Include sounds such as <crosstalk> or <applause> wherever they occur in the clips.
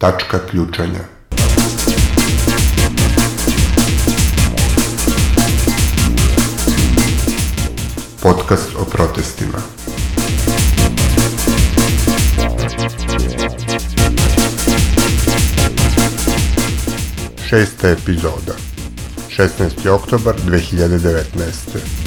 Tačka ključanja. Podcast o protestima. Šesta epizoda. 16. oktobar 2019.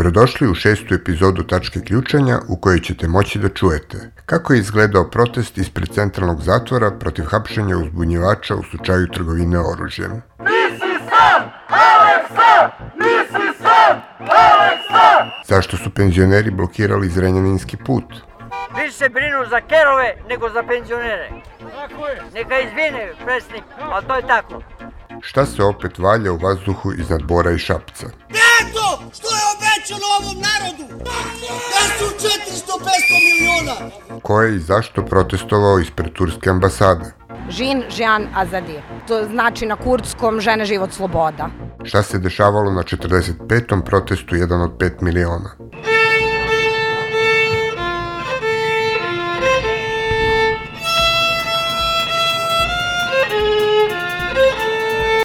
Dobrodošli u šestu epizodu Tačke ključanja u kojoj ćete moći da čujete kako je izgledao protest ispred centralnog zatvora protiv hapšenja uzbunjivača u slučaju trgovine oružjem. Nisi sam, Aleksa! Nisi sam, Aleksa! Zašto su penzioneri blokirali Zrenjaninski put? Više brinu za kerove nego za penzionere. Neka izvine presnik, ali to je tako. Šta se opet valja u vazduhu iznad Bora i Šapca? Je obećano ovom narodu? Da su 400-500 miliona. Ko je i zašto protestovao ispred Turske ambasade? Žin, Žian, Azadi. To znači na kurdskom žene, život, sloboda. Šta se dešavalo na 45. protestu 1 od 5 miliona?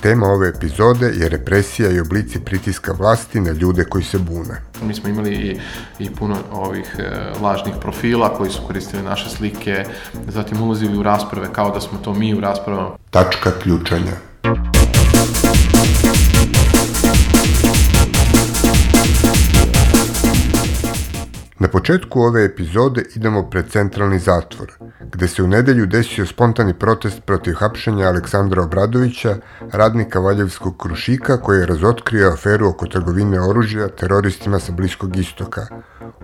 Tema ove epizode je represija i oblici pritiska vlasti na ljude koji se bune. Mi smo imali i, i puno ovih e, lažnih profila koji su koristili naše slike, zatim ulazili u rasprave kao da smo to mi u raspravama. Tačka ključanja. Na početku ove epizode idemo pred centralni zatvor, gde se u nedelju desio spontani protest protiv hapšenja Aleksandra Obradovića, radnika Valjevskog krušika koji je razotkrio aferu oko trgovine oružja teroristima sa Bliskog istoka,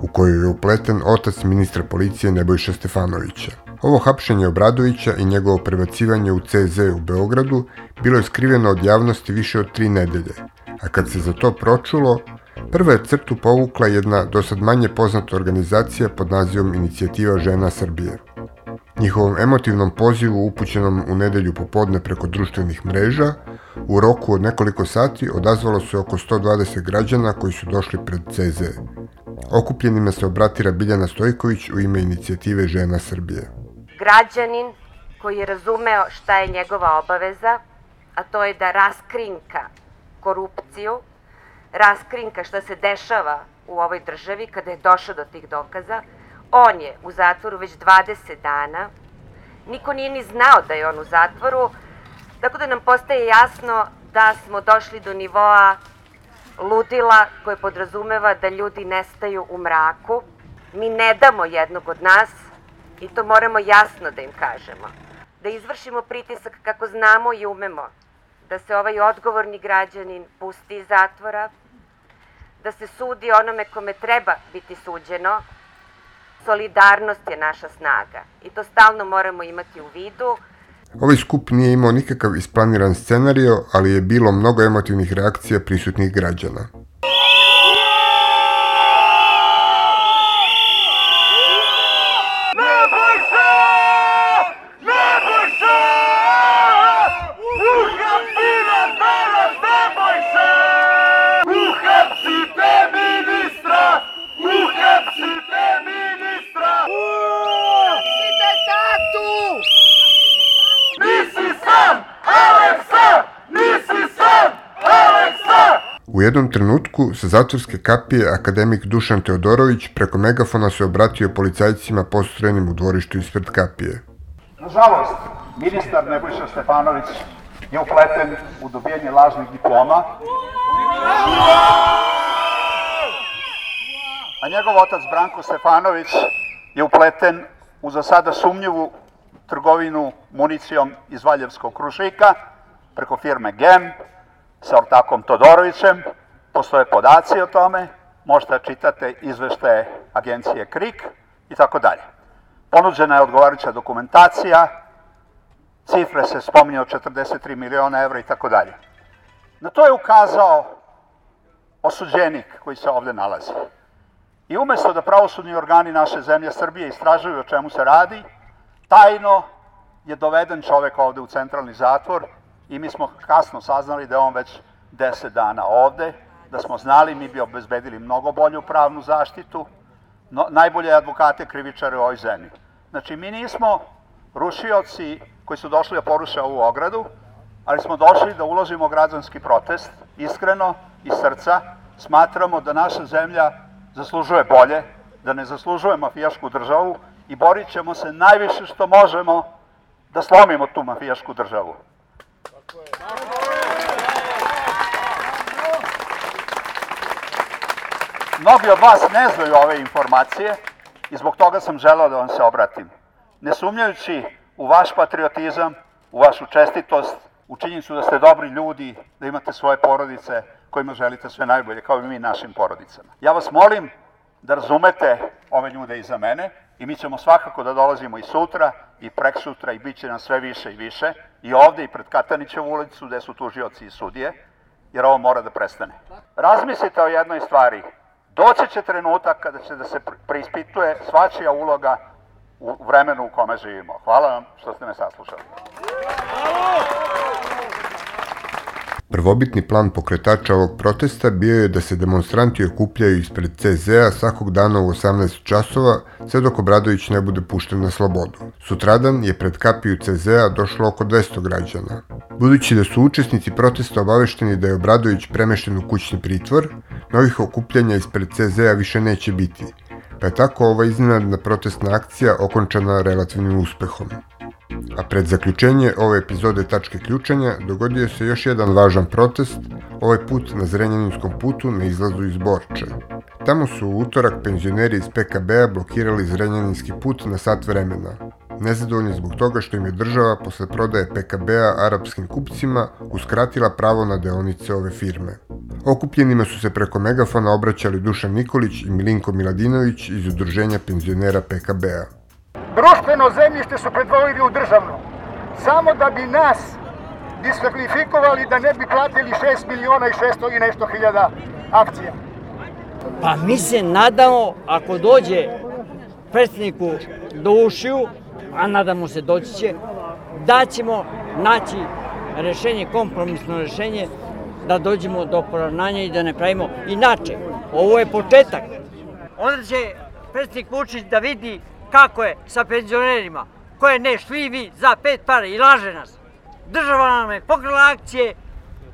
u kojoj je upleten otac ministra policije Nebojša Stefanovića. Ovo hapšenje Obradovića i njegovo prebacivanje u CZ u Beogradu bilo je skriveno od javnosti više od tri nedelje, a kad se za to pročulo, Prva je crtu povukla jedna do sad manje poznata organizacija pod nazivom Inicijativa žena Srbije. Njihovom emotivnom pozivu upućenom u nedelju popodne preko društvenih mreža, u roku od nekoliko sati odazvalo se oko 120 građana koji su došli pred CZ. Okupljenima se obratira Biljana Stojković u ime Inicijative žena Srbije. građanin koji je razumeo šta je njegova obaveza, a to je da raskrinka korupciju, raskrinka šta se dešava u ovoj državi kada je došao do tih dokaza. On je u zatvoru već 20 dana. Niko nije ni znao da je on u zatvoru, tako da nam postaje jasno da smo došli do nivoa ludila koje podrazumeva da ljudi nestaju u mraku. Mi ne damo jednog od nas i to moramo jasno da im kažemo. Da izvršimo pritisak kako znamo i umemo. Da se ovaj odgovorni građanin pusti iz zatvora, da se sudi onome kome treba biti suđeno. Solidarnost je naša snaga i to stalno moramo imati u vidu. Ovaj skup nije imao nikakav isplaniran scenario, ali je bilo mnogo emotivnih reakcija prisutnih građana. Ne boj se! Ne boj se! Uhapsi nas danas, ne boj se! Uhapsite ministra! Uhapsite ministra! Idite tatu! Nisi sam, Aleksa! Nisi sam, Aleksa! U jednom trenutku sa zatvorske kapije akademik Dušan Teodorović preko megafona se obratio policajcima postrojenim u dvorištu ispred kapije. Nažalost, ministar Nebojša Stefanović je upleten u dobijanje lažnih diploma, a njegov otac Branko Stefanović je upleten u za sada sumnjivu trgovinu municijom iz Valjevskog krušika preko firme GEM sa ortakom Todorovićem. Postoje podaci o tome, možete da čitate izveštaje agencije KRIK i tako dalje. Ponuđena je odgovarajuća dokumentacija, cifre se spominje od 43 miliona evra i tako dalje. Na to je ukazao osuđenik koji se ovde nalazi. I umesto da pravosudni organi naše zemlje Srbije istražuju o čemu se radi, tajno je doveden čovek ovde u centralni zatvor i mi smo kasno saznali da je on već 10 dana ovde, da smo znali mi bi obezbedili mnogo bolju pravnu zaštitu, no, najbolje advokate krivičare u ovoj zemlji. Znači, mi nismo rušioci koji su došli da poruše ovu ogradu, ali smo došli da uložimo građanski protest, iskreno, iz srca. Smatramo da naša zemlja zaslužuje bolje, da ne zaslužuje mafijašku državu i borit ćemo se najviše što možemo da slomimo tu mafijašku državu. Mnogi od vas ne znaju ove informacije i zbog toga sam želeo da vam se obratim. Ne sumnjajući u vaš patriotizam, u vašu čestitost, u činjenicu da ste dobri ljudi, da imate svoje porodice kojima želite sve najbolje, kao i mi našim porodicama. Ja vas molim da razumete ove ljude iza mene i mi ćemo svakako da dolazimo i sutra i prek sutra i bit će nam sve više i više i ovde i pred Katanićevu ulicu gde su tužioci i sudije, jer ovo mora da prestane. Razmislite o jednoj stvari. Doći će trenutak kada će da se preispituje svačija uloga u vremenu u kome živimo. Hvala vam što ste me saslušali. Prvobitni plan pokretača ovog protesta bio je da se demonstranti okupljaju ispred CZ-a svakog dana u 18 časova, sve dok Obradović ne bude pušten na slobodu. Sutradan je pred kapiju CZ-a došlo oko 200 građana. Budući da su učesnici protesta obavešteni da je Obradović premešten u kućni pritvor, novih okupljanja ispred CZ-a više neće biti, pa je tako ova iznenadna protestna akcija okončana relativnim uspehom. A pred zaključenje ove epizode Tačke ključanja dogodio se još jedan važan protest, ovaj put na Zrenjaninskom putu na izlazu iz Borče. Tamo su u utorak penzioneri iz PKB-a blokirali Zrenjaninski put na sat vremena. Nezadovoljni zbog toga što im je država posle prodaje PKB-a arapskim kupcima uskratila pravo na deonice ove firme. Okupljenima su se preko megafona obraćali Dušan Nikolić i Milinko Miladinović iz udruženja penzionera PKB-a. Društveno zemljište su pretvorili u državno. Samo da bi nas diskvalifikovali da ne bi platili 6 miliona i 600 i nešto hiljada akcija. Pa mi se nadamo, ako dođe predsjedniku do ušiju, a nadamo se doći će, da ćemo naći rešenje, kompromisno rešenje, da dođemo do poravnanja i da ne pravimo inače. Ovo je početak. Onda će predsjednik Vučić da vidi kako je sa penzionerima, koje ne šljivi za pet para i laže nas. Država nam je pokrala akcije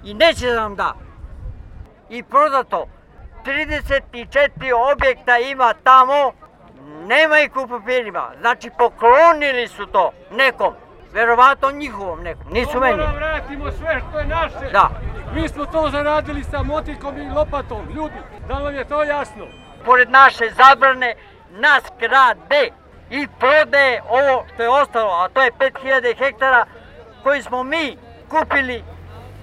i neće da nam da. I prodato 34 objekta ima tamo, nema ih u papirima. Znači poklonili su to nekom, verovatno njihovom nekom, nisu meni. Moramo vratimo sve što je naše. Da. Mi smo to zaradili sa motikom i lopatom, ljudi, da vam je to jasno. Pored naše zabrane, nas krade i prodaje ovo što je ostalo, a to je 5000 hektara koji smo mi kupili,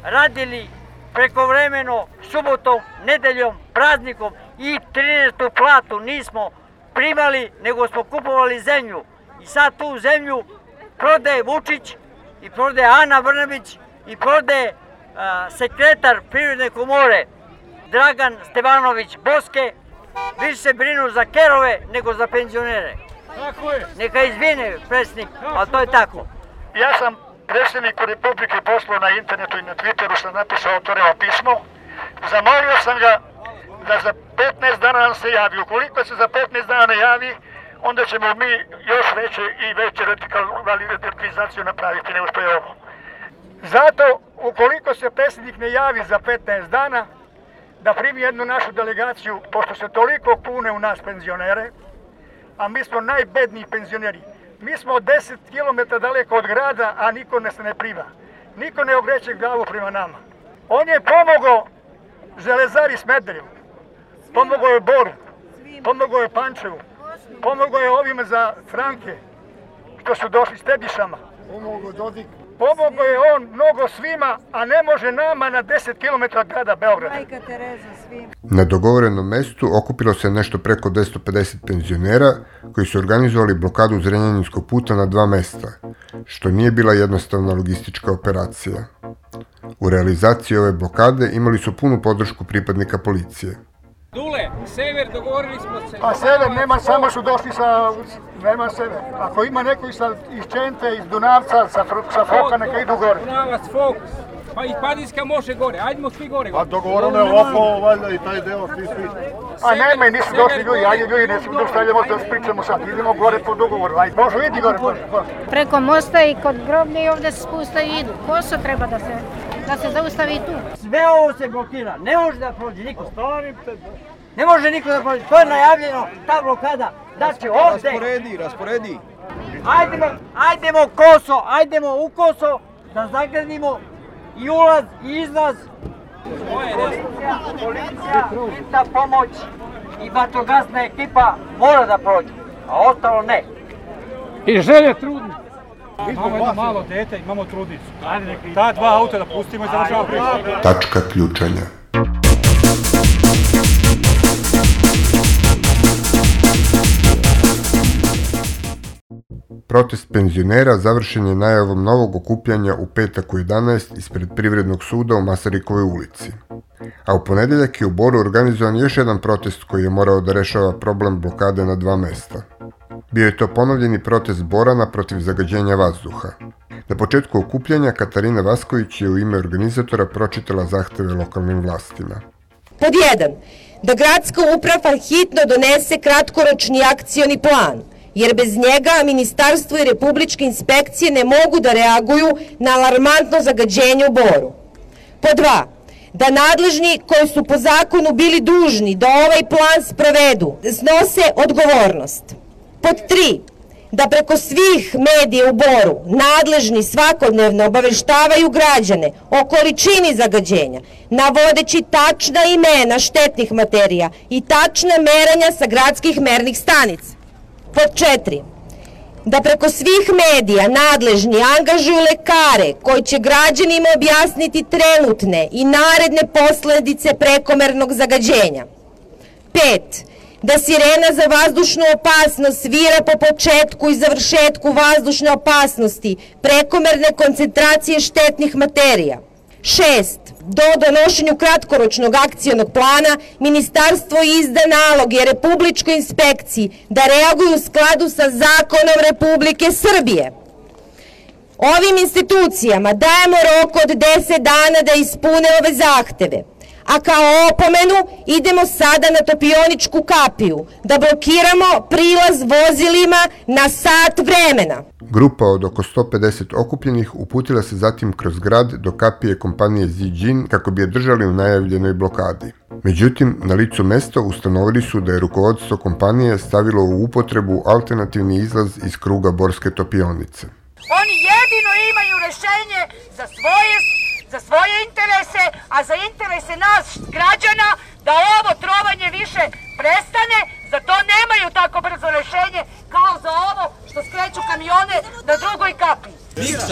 radili prekovremeno, subotom, nedeljom, praznikom i 13. platu nismo primali, nego smo kupovali zemlju. I sad tu zemlju prodaje Vučić i prodaje Ana Brnabić i prodaje a, sekretar Privredne komore Dragan Stevanović Boske, više se brinu za kerove nego za penzionere. Tako je. Neka izvine predsjednik, ali to je tako. Ja sam predsjedniku Republike poslao na internetu i na Twitteru sam napisao otvoreno pismo. Zamolio sam ga da za 15 dana nam se javi. Ukoliko se za 15 dana ne javi, onda ćemo mi još veće i veće radikalizaciju napraviti nego što je ovo. Zato, ukoliko se predsjednik ne javi za 15 dana, da primi jednu našu delegaciju, pošto se toliko kune u nas penzionere, a mi smo najbedniji penzioneri. Mi smo 10 km daleko od grada, a niko nas ne prima. Niko ne ogreće glavu prema nama. On je pomogao Železari Smederevu, pomogao je Boru, pomogao je Pančevu, pomogao je ovima za Franke, što su došli s Tedišama. Pomogao Dodik. Pomogao je on mnogo svima, a ne može nama na 10 km grada Beograda. Na dogovorenom mestu okupilo se nešto preko 250 penzionera koji su organizovali blokadu Zrenjaninskog puta na dva mesta, što nije bila jednostavna logistička operacija. U realizaciji ove blokade imali su punu podršku pripadnika policije. Dule, sever, dogovorili smo se. Pa sever nema, samo su došli sa, nema sever. Ako ima neko iz, iz Čente, iz Dunavca, sa, sa Foka, neka idu gore. Dunavac, Fokus. Pa i Padinska može gore, ajdemo svi gore. Pa dogovoreno je ovo, valjda i taj deo, svi svi. A nema, nisu došli ljudi, ajde ljudi, ne smo došli, ajde možda pričamo sad, idemo gore po dogovoru, ajde, može, vidi gore, može, može. Preko mosta i kod groblja i ovde se spusta i idu. Koso treba da se, da se zaustavi tu. Sve ovo se blokira, ne može da prođe niko. Ne može niko da prođe, to je najavljeno, ta blokada. Znači ovde... Rasporedi, rasporedi. Ajdemo, ajdemo koso, ajdemo u koso da zagradimo i ulaz i izlaz. Policija, policija, hitna pomoć i vatrogasna ekipa mora da prođe, a ostalo ne. I želje trudni. Imamo jedno malo dete, imamo trudnicu. Ta dva auta da pustimo i završamo priču. Tačka ključanja. Protest penzionera završen je najavom novog okupljanja u petak u 11 ispred Privrednog suda u Masarikovoj ulici. A u ponedeljak je u Boru organizovan još jedan protest koji je morao da rešava problem blokade na dva mesta. Bio je to ponovljeni protest Borana protiv zagađenja vazduha. Na početku okupljanja Katarina Vasković je u ime organizatora pročitala zahteve lokalnim vlastima. Pod 1. Da gradska uprava hitno donese kratkoročni akcioni plan, jer bez njega ministarstvo i republičke inspekcije ne mogu da reaguju na alarmantno zagađenje u Boru. Pod 2. Da nadležni koji su po zakonu bili dužni da ovaj plan sprovedu, snose odgovornost. Pod 3 da preko svih medija u Boru nadležni svakodnevno obaveštavaju građane o količini zagađenja, navodeći tačna imena štetnih materija i tačna meranja sa gradskih mernih stanica. Pod 4 da preko svih medija nadležni angažuju lekare koji će građanima objasniti trenutne i naredne posledice prekomernog zagađenja. 5 da sirena za vazdušnu opasnost svira po početku i završetku vazdušne opasnosti, prekomerne koncentracije štetnih materija. 6. Do donošenju kratkoročnog akcijonog plana, Ministarstvo izda naloge Republičkoj inspekciji da reaguju u skladu sa zakonom Republike Srbije. Ovim institucijama dajemo rok od 10 dana da ispune ove zahteve a kao opomenu idemo sada na Topioničku kapiju, da blokiramo prilaz vozilima na sat vremena. Grupa od oko 150 okupljenih uputila se zatim kroz grad do kapije kompanije Zijin kako bi je držali u najavljenoj blokadi. Međutim, na licu mesta ustanovili su da je rukovodstvo kompanije stavilo u upotrebu alternativni izlaz iz kruga Borske topionice. Oni jedino imaju rešenje za svoje za svoje interese, a za interese nas građana da ovo trovanje više prestane, za to nemaju tako brzo rešenje kao za ovo što skreću kamione na drugoj kapi.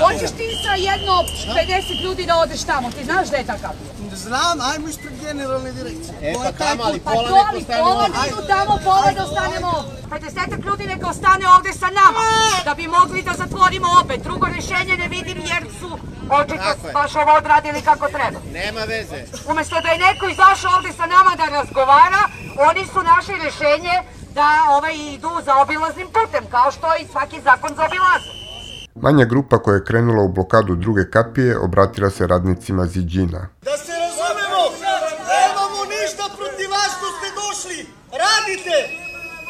Hoćeš ti sa jedno 50 ljudi da odeš tamo, ti znaš gde je ta kapija? Znam, ajmo ispred generalne direkcije. E pa tamo, ali Pa pola to, neko stane pola ovdje. idu tamo, pola da ostanemo ovde. 50 ljudi neka ostane ovde sa nama, da bi mogli da zatvorimo opet. Drugo rešenje ne vidim jer su očito baš ovo odradili kako treba. Nema veze. Umesto da je neko izašao ovde sa nama da razgovara, oni su našli rešenje da ovaj idu za obilaznim putem, kao što i svaki zakon za obilazak. Manja grupa koja je krenula u blokadu druge kapije obratila se radnicima Ziđina. Da se razumemo, nemamo ništa protiv vas što ste došli. Radite.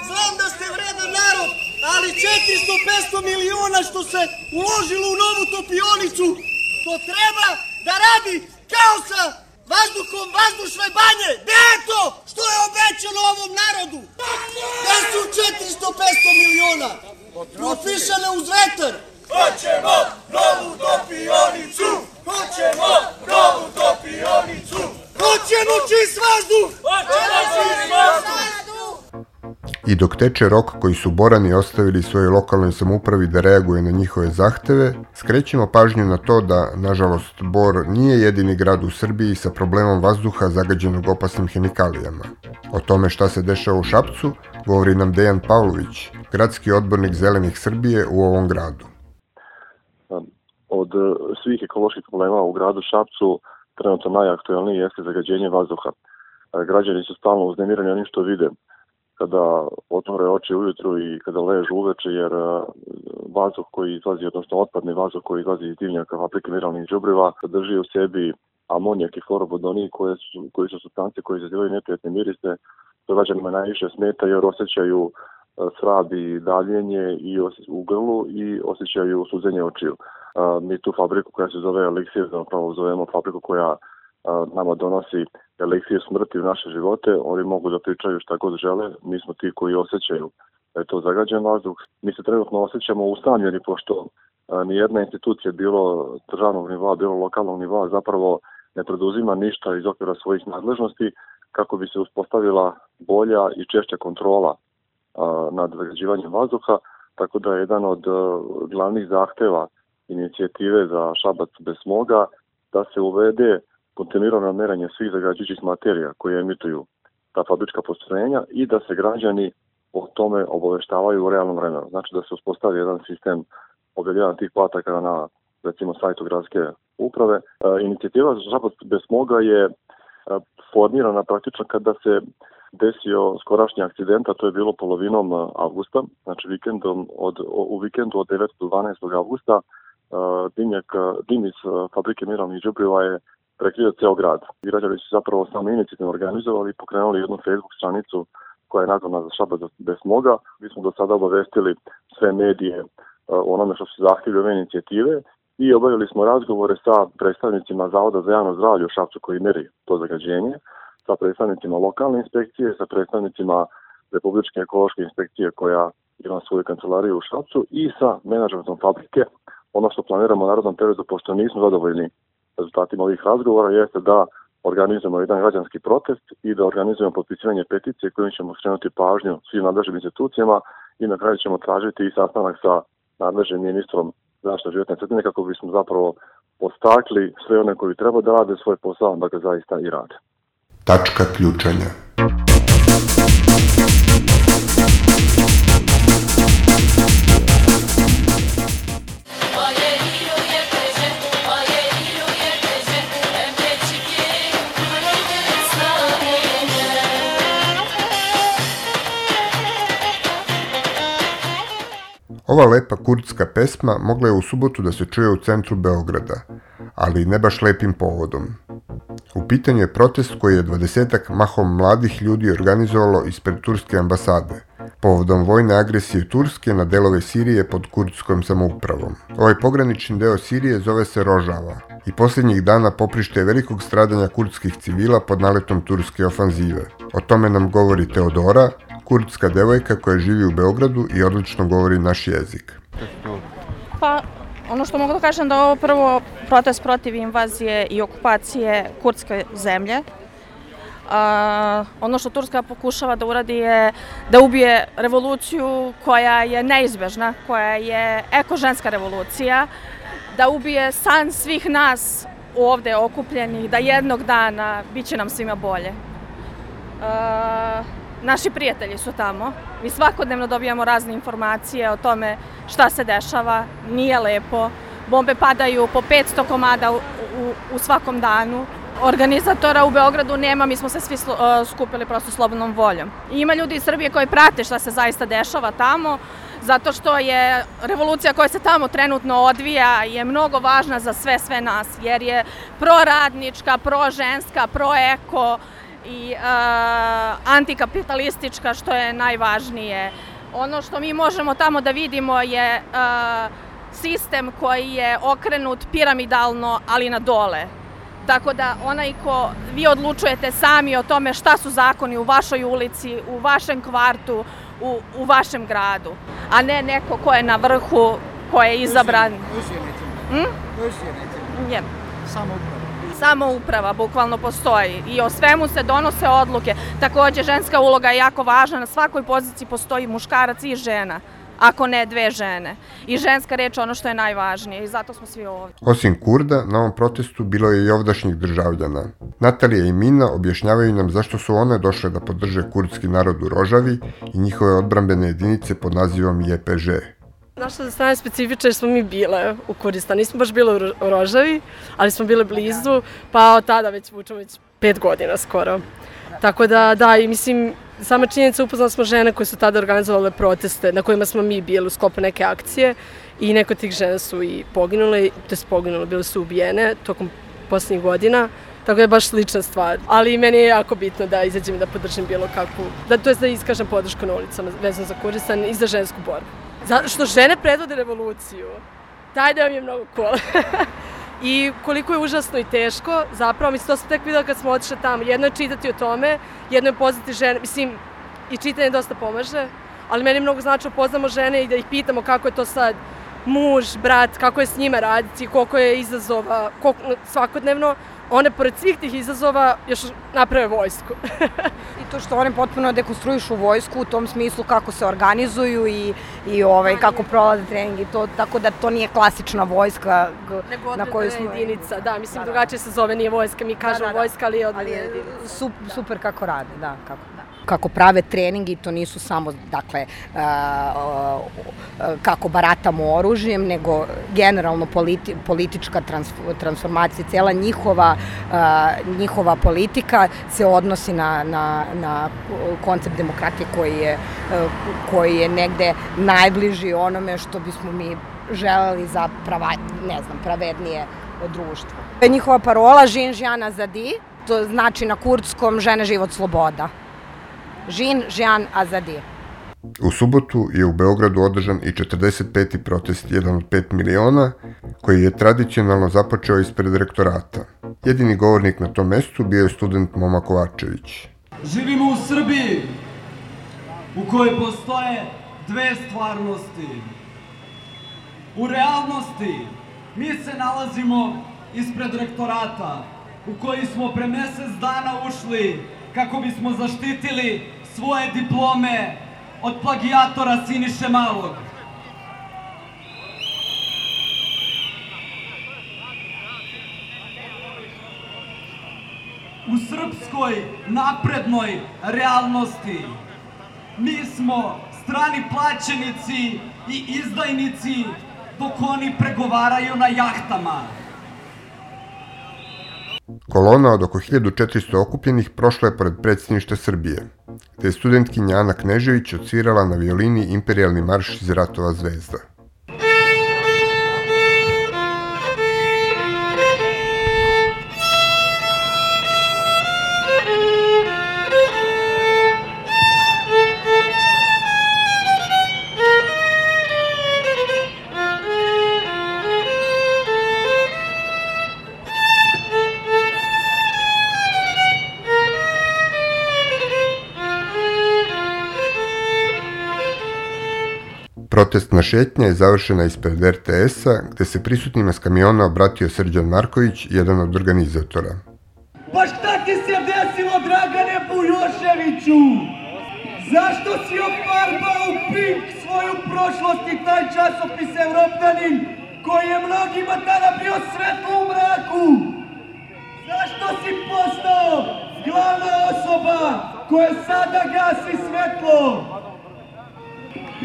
Znam da ste vredan narod, ali 400-500 miliona što se uložilo u novu topionicu, to treba da radi kao sa vazduhom vazdušne banje. Gde je to što je obećano ovom narodu? Gde su 400-500 miliona? Profišane uz vetar. Hoćemo novu topionicu! Hoćemo novu topionicu! Hoćemo čist vazduh! Hoćemo čist vazduh! I dok teče rok koji su Borani ostavili svojoj lokalnoj samoupravi da reaguje na njihove zahteve, skrećemo pažnju na to da, nažalost, Bor nije jedini grad u Srbiji sa problemom vazduha zagađenog opasnim hemikalijama. O tome šta se dešava u Šapcu govori nam Dejan Pavlović, gradski odbornik Zelenih Srbije u ovom gradu. od e, svih ekoloških problema u gradu Šapcu trenutno najaktuelniji jeste zagađenje vazduha. E, Građani su stalno uznemirani onim što vide. Kada otvore oči ujutru i kada ležu uveče, jer uh, vazduh koji izlazi, odnosno otpadni vazduh koji izlazi iz dimnjaka fabrike mineralnih đubriva, sadrži u sebi amonijak i florobodoni koje su, koji su substance koje izazivaju neprijatne mirise, to građanima najviše smeta jer osjećaju svrab i daljenje i u grlu i osjećaju suzenje očiju. Mi tu fabriku koja se zove Elixir, zapravo zovemo fabriku koja nama donosi eliksir smrti u naše živote, oni mogu da pričaju šta god žele, mi smo ti koji osjećaju da je to zagađen vazduh. Mi se trenutno osjećamo ustanjeni pošto ni jedna institucija, bilo državnog nivoa, bilo lokalnog nivoa, zapravo ne preduzima ništa iz okvira svojih nadležnosti kako bi se uspostavila bolja i češća kontrola nad zagađivanjem vazduha, tako da je jedan od glavnih zahteva inicijative za Šabac bez smoga da se uvede kontinuirano meranje svih zagađujućih materija koje emituju ta fabrička postrojenja i da se građani o tome obaveštavaju u realnom vremenu. Znači da se uspostavi jedan sistem objavljavanja tih podataka na recimo sajtu gradske uprave. E, inicijativa za Šabac bez smoga je e, formirana praktično kada se desio skorašnji akcident, a to je bilo polovinom avgusta, znači vikendom od, u vikendu od 9. do 12. avgusta, dimnjak, dim iz fabrike mineralnih džubriva je prekrio ceo grad. Građani su zapravo samo inicijativno organizovali i pokrenuli jednu Facebook stranicu koja je nazvana za šaba bez smoga. Mi smo do sada obavestili sve medije o onome što su zahtjevi ove inicijative i obavili smo razgovore sa predstavnicima Zavoda za javno zdravlje u Šapcu koji meri to zagađenje sa predstavnicima lokalne inspekcije, sa predstavnicima Republičke ekološke inspekcije koja ima svoju kancelariju u Šapcu i sa menadžmentom fabrike. Ono što planiramo u narodnom periodu, pošto nismo zadovoljni rezultatima ovih razgovora, jeste da organizujemo jedan građanski protest i da organizujemo potpisivanje peticije kojim ćemo skrenuti pažnju svim nadležnim institucijama i na kraju ćemo tražiti i sastanak sa nadležnim ministrom zaštite životne sredine kako bismo zapravo postakli sve one koji treba da rade svoj posao, da ga zaista i rade. Tačka ključanja. Ova lepa kurdska pesma mogla je u subotu da se čuje u centru Beograda, ali ne baš lepim povodom. U pitanju je protest koji je dvadesetak mahom mladih ljudi organizovalo ispred Turske ambasade, povodom vojne agresije Turske na delove Sirije pod kurdskom samoupravom. Ovaj pogranični deo Sirije zove se Rožava i posljednjih dana poprište velikog stradanja kurdskih civila pod naletom turske ofanzive. O tome nam govori Teodora, kurdska devojka koja živi u Beogradu i odlično govori naš jezik. Pa, ono što mogu da kažem da ovo prvo protest protiv invazije i okupacije kurdske zemlje. Uh, ono što Turska pokušava da uradi je da ubije revoluciju koja je neizbežna, koja je ekoženska revolucija, da ubije san svih nas ovde okupljenih, da jednog dana bit će nam svima bolje. Uh, naši prijatelji su tamo. Mi svakodnevno dobijamo razne informacije o tome šta se dešava. Nije lepo. Bombe padaju po 500 komada u, u, u svakom danu. Organizatora u Beogradu nema, mi smo se svi uh, skupili prosto slobodnom voljom. I ima ljudi iz Srbije koji prate šta se zaista dešava tamo, zato što je revolucija koja se tamo trenutno odvija je mnogo važna za sve, sve nas, jer je proradnička, proženska, proeko, i uh, antikapitalistička što je najvažnije. Ono što mi možemo tamo da vidimo je uh, sistem koji je okrenut piramidalno, ali na dole. Tako da onaj ko vi odlučujete sami o tome šta su zakoni u vašoj ulici, u vašem kvartu, u, u vašem gradu, a ne neko ko je na vrhu, ko je izabran. Rusija recimo. Je. Samo upravo samouprava bukvalno postoji i o svemu se donose odluke. Takođe, ženska uloga je jako važna, na svakoj poziciji postoji muškarac i žena ako ne dve žene. I ženska reč ono što je najvažnije i zato smo svi ovde. Osim Kurda, na ovom protestu bilo je i ovdašnjih državljana. Natalija i Mina objašnjavaju nam zašto su one došle da podrže kurdski narod u Rožavi i njihove odbrambene jedinice pod nazivom JPŽ. Naša strana je specifična jer smo mi bile u Kurdistanu. Nismo baš bile u Rožavi, ali smo bile blizu, pa od tada već vučemo već pet godina skoro. Tako da, da, i mislim, sama činjenica upoznali smo žene koje su tada organizovale proteste na kojima smo mi bili u sklopu neke akcije i neko od tih žena su i poginule, to je poginule, bile su ubijene tokom poslednjih godina. Tako da je baš slična stvar. Ali meni je jako bitno da izađem i da podržim bilo kakvu, da, to je da iskažem podršku na ulicama vezano za Kurdistan i za žensku borbu. Zato što žene predvode revoluciju. Taj deo mi je mnogo cool. <laughs> I koliko je užasno i teško, zapravo, mislim, to sam tek videla kad smo otišli tamo. Jedno je čitati o tome, jedno je poznati žene, mislim, i čitanje dosta pomaže, ali meni mnogo znači da poznamo žene i da ih pitamo kako je to sad muž, brat, kako je s njima raditi, koliko je izazova koliko, svakodnevno, one pored svih tih izazova još naprave vojsku. <laughs> I to što one potpuno dekonstruišu vojsku u tom smislu kako se organizuju i, i ovaj, kako prolaze trening i to, tako da to nije klasična vojska Nego na koju smo... jedinica, da, mislim da, da. drugačije se zove, nije vojska, mi kažemo da, da, da. vojska, ali je odbrana jedinica. Super, super kako rade, da, kako da kako prave treningi, to nisu samo, dakle, kako baratamo oružjem, nego generalno politi, politička transformacija, cela njihova, njihova politika se odnosi na, na, na koncept demokratije koji je, koji je negde najbliži onome što bismo mi želeli za prava, ne znam, pravednije društvo. Njihova parola Žin Žijana Zadi, to znači na kurdskom žene život sloboda. Žin Žian Azadi. U subotu je u Beogradu održan i 45. protest 1 od 5 miliona, koji je tradicionalno započeo ispred rektorata. Jedini govornik na tom mestu bio je student Moma Kovačević. Živimo u Srbiji, u kojoj postoje dve stvarnosti. U realnosti mi se nalazimo ispred rektorata, u koji smo pre mesec dana ušli kako bismo zaštitili svoje diplome od plagijatora Siniše Malog. U srpskoj naprednoj realnosti mi smo strani plaćenici i izdajnici dok oni pregovaraju na jahtama. Kolona od oko 1400 okupljenih prošla je pored predsjedništa Srbije, gde je studentkinja Ana Knežević odsvirala na violini imperialni marš iz Ratova zvezda. Protestna šetnja je završena ispred RTS-a, gde se prisutnima s kamiona obratio Srđan Marković, jedan od organizatora. Pa šta ti se desilo, Dragane Bujoševiću? Zašto si ofarbao u pink svoju prošlost i taj časopis Evropanin, koji je mnogima tada bio svetlo u mraku? Zašto si postao glavna osoba koja sada gasi svetlo?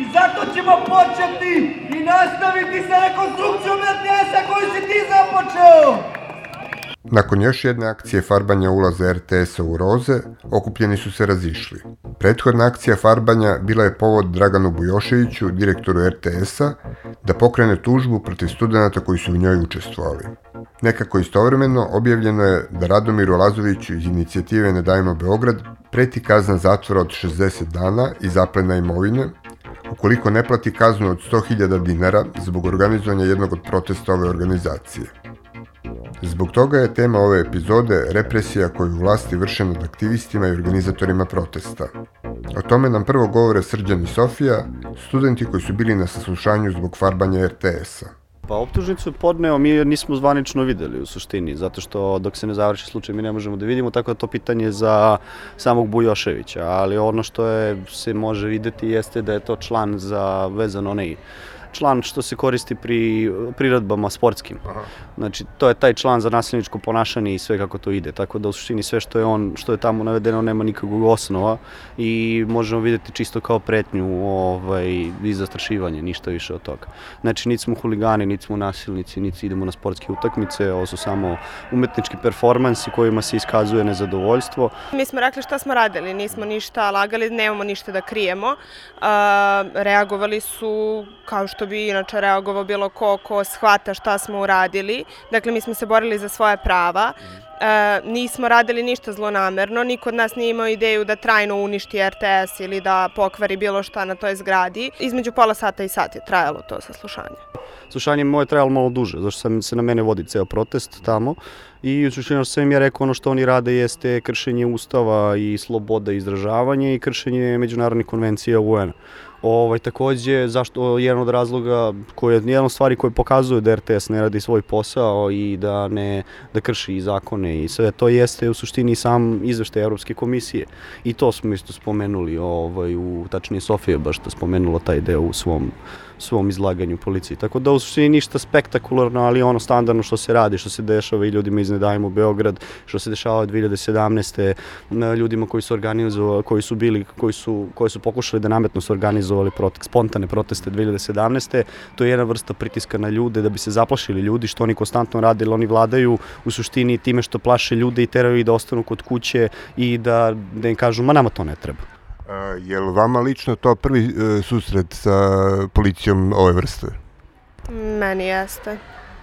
I zato ćemo početi i nastaviti sa rekonstrukcijom RTS-a koju si ti započeo. Nakon još jedne akcije farbanja ulaza RTS-a u roze, okupljeni su se razišli. Prethodna akcija farbanja bila je povod Draganu Bujoševiću, direktoru RTS-a, da pokrene tužbu protiv studenta koji su u njoj učestvovali. Nekako istovremeno objavljeno je da Radomiru Lazoviću iz inicijative Ne dajmo Beograd preti kazna zatvora od 60 dana i zaplena imovine, ukoliko ne plati kaznu od 100.000 dinara zbog organizovanja jednog od protesta ove organizacije. Zbog toga je tema ove epizode represija koju vlasti vrše nad aktivistima i organizatorima protesta. O tome nam prvo govore Srđan i Sofija, studenti koji su bili na saslušanju zbog farbanja RTS-a. Pa optužnicu je podneo, mi nismo zvanično videli u suštini, zato što dok se ne završi slučaj mi ne možemo da vidimo, tako da to pitanje za samog Bujoševića, ali ono što je, se može videti jeste da je to član za vezan onaj član što se koristi pri priredbama sportskim. Znači, to je taj član za nasilničko ponašanje i sve kako to ide. Tako da u suštini sve što je on, što je tamo navedeno nema nikakvog osnova i možemo videti čisto kao pretnju ovaj, i zastrašivanje, ništa više od toga. Znači, niti smo huligani, niti smo nasilnici, niti idemo na sportske utakmice, ovo su samo umetnički performansi kojima se iskazuje nezadovoljstvo. Mi smo rekli šta smo radili, nismo ništa lagali, nemamo ništa da krijemo. Uh, reagovali su kao što bi inače reagovao bilo ko ko shvata šta smo uradili. Dakle, mi smo se borili za svoje prava. E, nismo radili ništa zlonamerno, niko od nas nije imao ideju da trajno uništi RTS ili da pokvari bilo šta na toj zgradi. Između pola sata i sat je trajalo to saslušanje. Slušanje moje trajalo malo duže, zašto sam se na mene vodi ceo protest tamo i u suštini što sam im ja rekao ono što oni rade jeste kršenje ustava i sloboda izražavanja i kršenje međunarodnih konvencija UN-a. Ovaj, takođe, zašto, jedan od razloga, koji je jedan od stvari koje pokazuju da RTS ne radi svoj posao i da ne da krši zakone i sve to jeste u suštini sam izveštaj Evropske komisije. I to smo isto spomenuli, ovaj, u, tačnije Sofija baš to spomenula taj deo u svom svom izlaganju policiji. Tako da u suštini ništa spektakularno, ali ono standardno što se radi, što se dešava i ljudima iz Nedajmo Beograd, što se dešava 2017. ljudima koji su organizovali, koji su bili, koji su, koji su pokušali da nametno su organizovali protek, spontane proteste 2017. To je jedna vrsta pritiska na ljude da bi se zaplašili ljudi, što oni konstantno rade, oni vladaju u suštini time što plaše ljude i teraju ih da ostanu kod kuće i da, da im kažu, ma nama to ne treba. Je li vama lično to prvi e, susret sa policijom ove vrste? Meni jeste.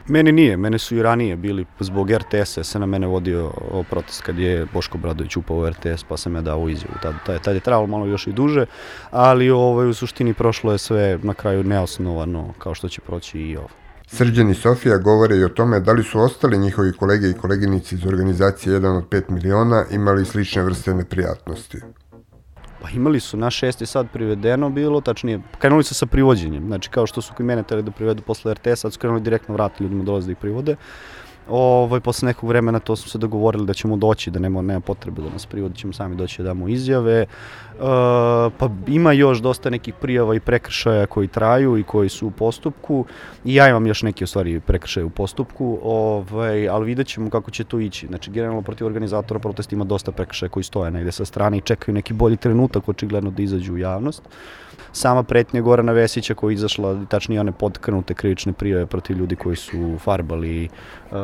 Meni nije, mene su i ranije bili zbog RTS-a, se na mene vodio o protest kad je Boško Bradović upao u RTS, pa sam ja dao izjavu. Tad, tad, tad je trebalo malo još i duže, ali ovaj, u suštini prošlo je sve na kraju neosnovano, kao što će proći i ovo. Srđan i Sofija govore i o tome da li su ostali njihovi kolege i koleginici iz organizacije 1 od 5 miliona imali slične vrste neprijatnosti. Pa imali su, na šest je sad privedeno bilo, tačnije, krenuli su sa privođenjem, znači kao što su kod mene teli da privedu posle RTS, sad su krenuli direktno vrati ljudima dolaze da ih privode. Ovaj, posle nekog vremena to smo se dogovorili da ćemo doći, da nema, nema potrebe da nas privodi, ćemo sami doći da damo izjave. E, pa ima još dosta nekih prijava i prekršaja koji traju i koji su u postupku. I ja imam još neke u stvari prekršaje u postupku, ovaj, ali vidjet ćemo kako će to ići. Znači, generalno protiv organizatora protesta ima dosta prekršaja koji stoje negde sa strane i čekaju neki bolji trenutak očigledno da izađu u javnost sama pretnja Gorana Vesića koja je izašla, tačnije one podkrnute krivične prijave protiv ljudi koji su farbali uh,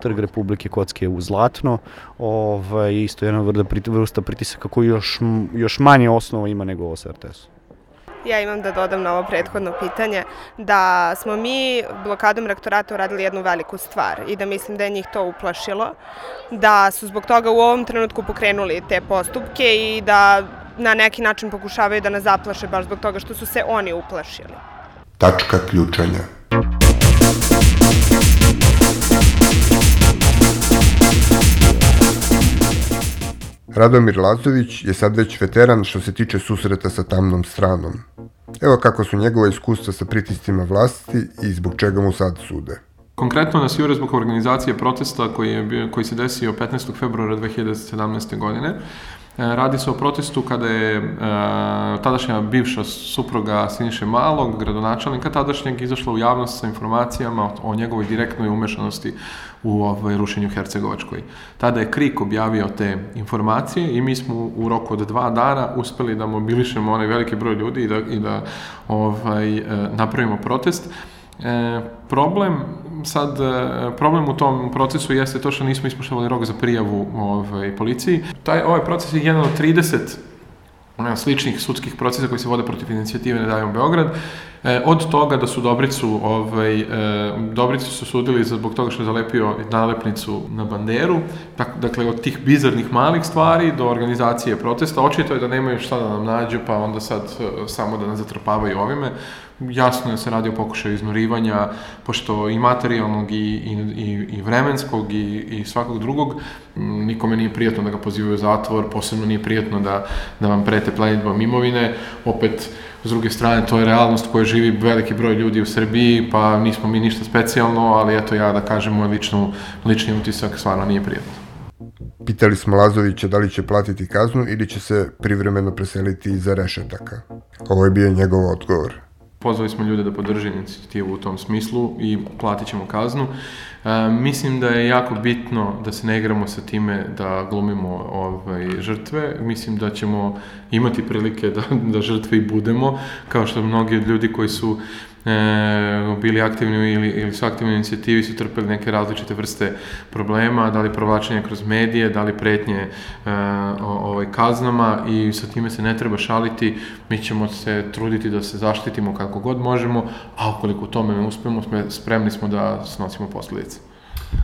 Trg Republike Kocke u Zlatno, ovaj, isto jedna vrsta, vrsta pritisaka koji još, još manje osnova ima nego ovo sa. Ja imam da dodam na ovo prethodno pitanje da smo mi blokadom rektorata uradili jednu veliku stvar i da mislim da je njih to uplašilo, da su zbog toga u ovom trenutku pokrenuli te postupke i da na neki način pokušavaju da nas zaplaše baš zbog toga što su se oni uplašili. Tačka ključanja. Radomir Lazović je sad već veteran što se tiče susreta sa tamnom stranom. Evo kako su njegova iskustva sa pritiscima vlasti i zbog čega mu sad sude. Konkretno nas jure zbog organizacije protesta koji, je koji se desio 15. februara 2017. godine. E, radi se o protestu kada je e, tadašnja bivša supruga Siniše Malog, gradonačelnika tadašnjeg, izašla u javnost sa informacijama o, o njegovoj direktnoj umešanosti u ovaj, rušenju Hercegovačkoj. Tada je KRIK objavio te informacije i mi smo u roku od dva dana uspeli da mobilišemo onaj veliki broj ljudi i da, i da ovaj, e, napravimo protest. E, problem sad, e, problem u tom procesu jeste to što nismo ispoštovali rok za prijavu ovaj, policiji. Taj, ovaj proces je jedan od 30 sličnih sudskih procesa koji se vode protiv inicijative Ne dajemo Beograd. E, od toga da su Dobricu, ovaj, e, Dobricu su sudili zbog toga što je zalepio nalepnicu na banderu, tak, dakle od tih bizarnih malih stvari do organizacije protesta, očito je da nemaju šta da nam nađu, pa onda sad e, samo da nas zatrpavaju ovime. Jasno je da se radi o pokušaju iznurivanja, pošto i materijalnog i, i, i, i vremenskog i, i svakog drugog, nikome nije prijatno da ga pozivaju u zatvor, posebno nije prijatno da, da vam prete plenitbom imovine, opet S druge strane, to je realnost koja živi veliki broj ljudi u Srbiji, pa nismo mi ništa specijalno, ali eto ja da kažem, moj ličnu, lični utisak stvarno nije prijatno. Pitali smo Lazovića da li će platiti kaznu ili će se privremeno preseliti iza rešetaka. Ovo je bio njegov odgovor. Pozvali smo ljude da podrže inicijativu u tom smislu i platit ćemo kaznu. E, mislim da je jako bitno da se ne igramo sa time da glumimo ovaj, žrtve. Mislim da ćemo imati prilike da, <laughs> da žrtve i budemo, kao što mnogi od ljudi koji su e, bili aktivni ili, ili su aktivni inicijativi su trpeli neke različite vrste problema, da li provlačenje kroz medije, da li pretnje e, ovaj, kaznama i sa time se ne treba šaliti. Mi ćemo se truditi da se zaštitimo kako god možemo, a ukoliko u tome ne uspemo, spremni smo da snosimo posljedice.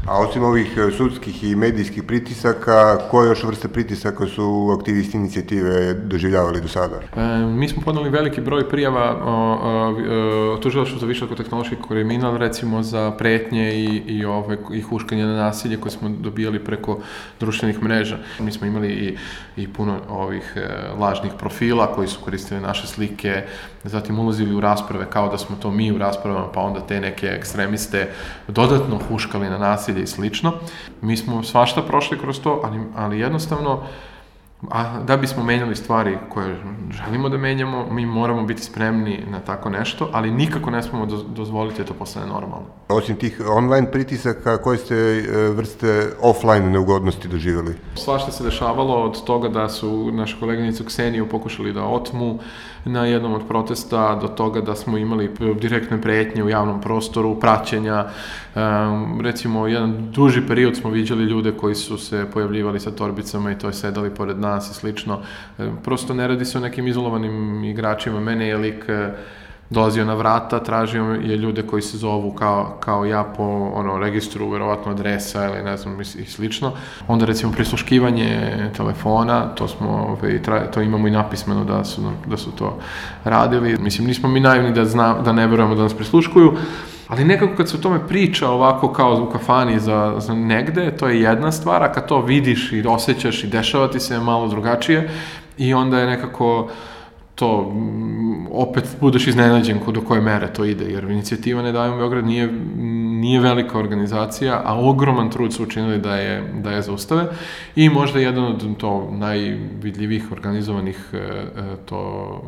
A osim ovih e, sudskih i medijskih pritisaka, koje još vrste pritisaka su aktivisti inicijative doživljavali do sada? E, mi smo podali veliki broj prijava o, o, o tužilaštvu za višako-tehnološki kriminal, recimo za pretnje i, i, ove, i huškanje na nasilje koje smo dobijali preko društvenih mreža. Mi smo imali i, i puno ovih e, lažnih profila koji su koristili naše slike, zatim ulazili u rasprave kao da smo to mi u raspravama, pa onda te neke ekstremiste dodatno huškali na nasilje i slično. Mi smo svašta prošli kroz to, ali, ali jednostavno a da bismo menjali stvari koje želimo da menjamo, mi moramo biti spremni na tako nešto, ali nikako ne smemo dozvoliti da to postane normalno. Osim tih online pritisaka, koje ste e, vrste offline neugodnosti doživjeli? Svašta se dešavalo od toga da su naša koleginicu Kseniju pokušali da otmu na jednom od protesta, do toga da smo imali direktne pretnje u javnom prostoru, praćenja, recimo jedan duži period smo viđali ljude koji su se pojavljivali sa torbicama i to je sedali pored nas i slično. Prosto ne radi se o nekim izolovanim igračima. Mene je lik dolazio na vrata, tražio je ljude koji se zovu kao, kao ja po ono, registru, verovatno adresa ili ne znam i slično. Onda recimo prisluškivanje telefona, to smo, ovaj, to imamo i napismeno da su, da su to radili. Mislim, nismo mi naivni da, zna, da ne verujemo da nas prisluškuju, Ali nekako kad se o tome priča ovako kao u kafani za, za negde, to je jedna stvar, a kad to vidiš i osjećaš i dešava ti se malo drugačije i onda je nekako to opet budeš iznenađen do koje mere to ide, jer inicijativa Ne dajemo Beograd nije, nije velika organizacija, a ogroman trud su učinili da je, da je zaustave i možda jedan od to najvidljivih organizovanih e, e, to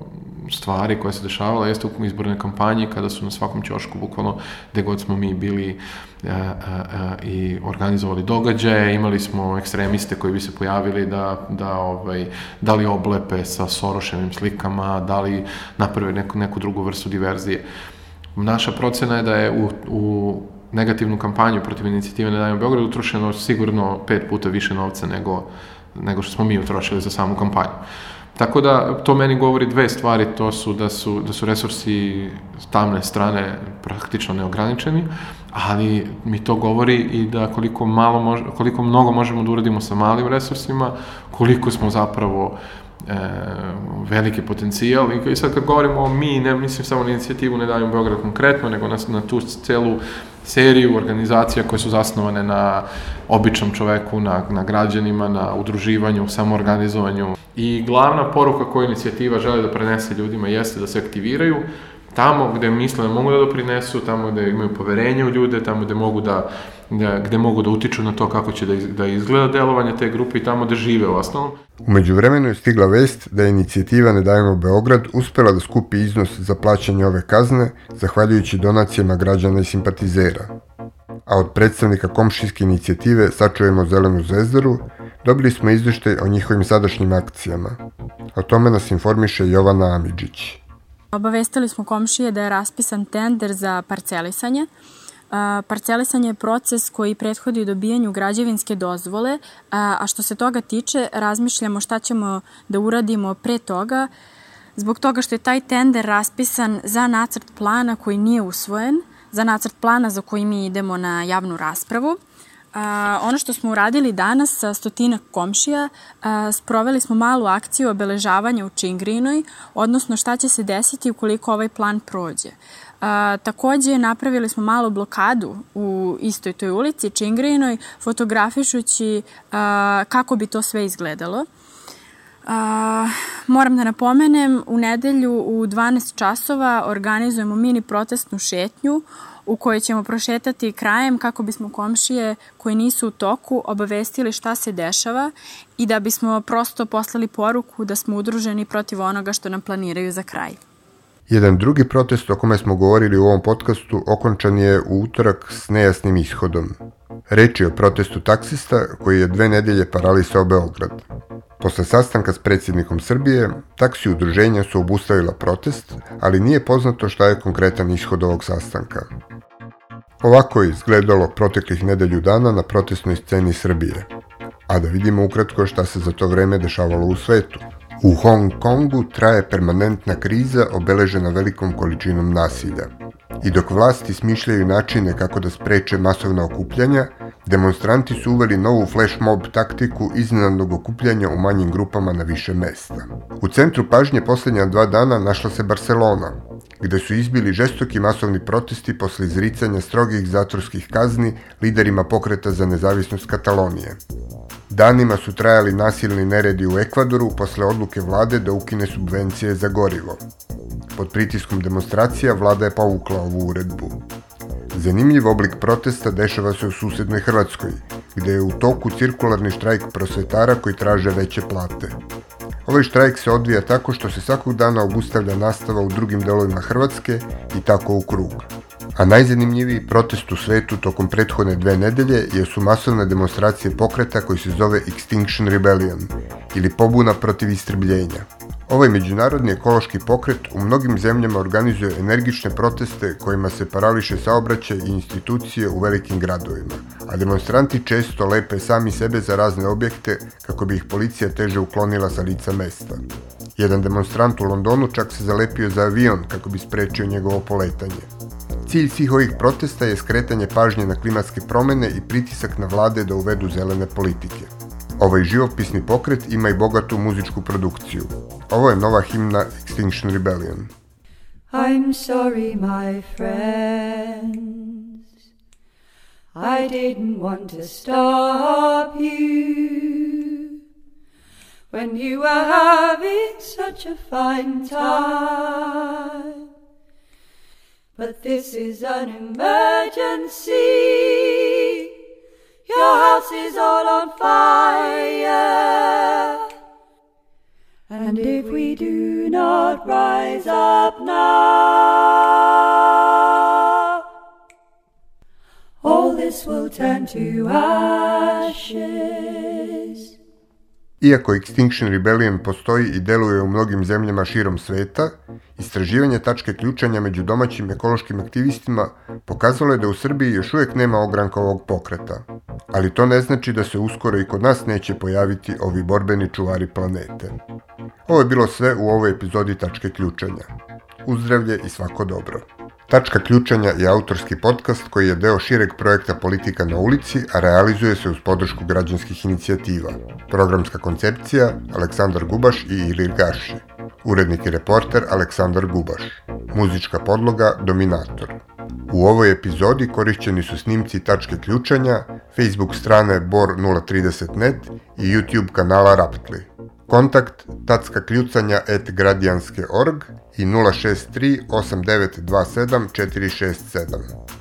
stvari koje se dešavala jeste u izbornoj kampanji kada su na svakom ćošku bukvalno gde god smo mi bili a, a, a, i organizovali događaje, imali smo ekstremiste koji bi se pojavili da, da, ovaj, da li oblepe sa Soroševim slikama, da li naprave neku, neku drugu vrstu diverzije. Naša procena je da je u, u negativnu kampanju protiv inicijative Ne dajemo Beograd utrošeno sigurno pet puta više novca nego, nego što smo mi utrošili za samu kampanju. Tako da to meni govori dve stvari, to su da su, da su resursi tamne strane praktično neograničeni, ali mi to govori i da koliko, malo mož, koliko mnogo možemo da uradimo sa malim resursima, koliko smo zapravo e, veliki potencijal i sad kad govorimo mi, ne mislim samo na inicijativu Ne dajemo Beograd konkretno, nego na, na tu celu seriju organizacija koje su zasnovane na običnom čoveku, na, na građanima, na udruživanju, samoorganizovanju. I glavna poruka koju inicijativa želi da prenese ljudima jeste da se aktiviraju, tamo gde misle da mogu da doprinesu, tamo gde imaju poverenje u ljude, tamo gde mogu da, da, gde mogu da utiču na to kako će da, da izgleda delovanje te grupe i tamo gde žive u osnovom. Umeđu vremenu je stigla vest da je inicijativa Ne dajemo Beograd uspela da skupi iznos za plaćanje ove kazne, zahvaljujući donacijama građana i simpatizera. A od predstavnika komšijske inicijative Sačujemo zelenu zvezdaru dobili smo izveštaj o njihovim sadašnjim akcijama. O tome nas informiše Jovana Amidžić. Obavestili smo komšije da je raspisan tender za parcelisanje. Parcelisanje je proces koji prethodi dobijanju građevinske dozvole, a što se toga tiče, razmišljamo šta ćemo da uradimo pre toga, zbog toga što je taj tender raspisan za nacrt plana koji nije usvojen, za nacrt plana za koji mi idemo na javnu raspravu. A, ono što smo uradili danas sa stotinak komšija, a, sproveli smo malu akciju obeležavanja u Čingrinoj, odnosno šta će se desiti ukoliko ovaj plan prođe. A, takođe, napravili smo malu blokadu u istoj toj ulici, Čingrinoj, fotografišući a, kako bi to sve izgledalo. A, moram da napomenem, u nedelju u 12 časova organizujemo mini protestnu šetnju u kojoj ćemo prošetati krajem kako bismo komšije koji nisu u toku obavestili šta se dešava i da bismo prosto poslali poruku da smo udruženi protiv onoga što nam planiraju za kraj. Jedan drugi protest o kome smo govorili u ovom podcastu okončan je u utorak s nejasnim ishodom. Reč je o protestu taksista koji je dve nedelje paralisao Beograd. Posle sastanka s predsjednikom Srbije, taksi udruženja su obustavila protest, ali nije poznato šta je konkretan ishod ovog sastanka. Ovako je izgledalo proteklih nedelju dana na protestnoj sceni Srbije. A da vidimo ukratko šta se za to vreme dešavalo u svetu. U Hong Kongu traje permanentna kriza obeležena velikom količinom nasilja. I dok vlasti smišljaju načine kako da spreče masovna okupljanja, demonstranti su uveli novu flash mob taktiku iznenadnog okupljanja u manjim grupama na više mesta. U centru pažnje poslednja dva dana našla se Barcelona, gde su izbili žestoki masovni protesti posle izricanja strogih zatvorskih kazni liderima pokreta za nezavisnost Katalonije. Danima su trajali nasilni neredi u Ekvadoru posle odluke vlade da ukine subvencije za gorivo. Pod pritiskom demonstracija vlada je povukla ovu uredbu. Zanimljiv oblik protesta dešava se u susednoj Hrvatskoj, gde je u toku cirkularni štrajk prosvetara koji traže veće plate. Ovaj štrajk se odvija tako što se svakog dana obustavlja nastava u drugim delovima Hrvatske i tako u krug. A najzanimljiviji protest u svetu tokom prethodne dve nedelje jesu masovne demonstracije pokreta koji se zove Extinction Rebellion ili pobuna protiv istrbljenja. Ovaj međunarodni ekološki pokret u mnogim zemljama organizuje energične proteste kojima se parališe saobraćaj i institucije u velikim gradovima, a demonstranti često lepe sami sebe za razne objekte kako bi ih policija teže uklonila sa lica mesta. Jedan demonstrant u Londonu čak se zalepio za avion kako bi sprečio njegovo poletanje. Cilj svih ovih protesta je skretanje pažnje na klimatske promene i pritisak na vlade da uvedu zelene politike. Ovaj živopisni pokret ima i bogatu muzičku produkciju. Ovo je nova himna Extinction Rebellion. I'm sorry, my friends. I didn't want to stop you when you were having such a fine time. But this is an emergency. Your house is all on fire. And if we do not rise up now, all this will turn to ashes. Iako Extinction Rebellion postoji i deluje u mnogim zemljama širom sveta, istraživanje tačke ključanja među domaćim ekološkim aktivistima pokazalo je da u Srbiji još uvijek nema ogranka ovog pokreta. Ali to ne znači da se uskoro i kod nas neće pojaviti ovi borbeni čuvari planete. Ovo je bilo sve u ovoj epizodi tačke ključanja. Uzdravlje i svako dobro. Tačka ključanja je autorski podcast koji je deo šireg projekta Politika na ulici, a realizuje se uz podršku građanskih inicijativa. Programska koncepcija Aleksandar Gubaš i Ilir Gaši. Urednik i reporter Aleksandar Gubaš. Muzička podloga Dominator. U ovoj epizodi korišćeni su snimci tačke ključanja, Facebook strane bor030net i YouTube kanala Raptli. Kontakt tacka kljucanja at gradijanske.org i 063 8927 467.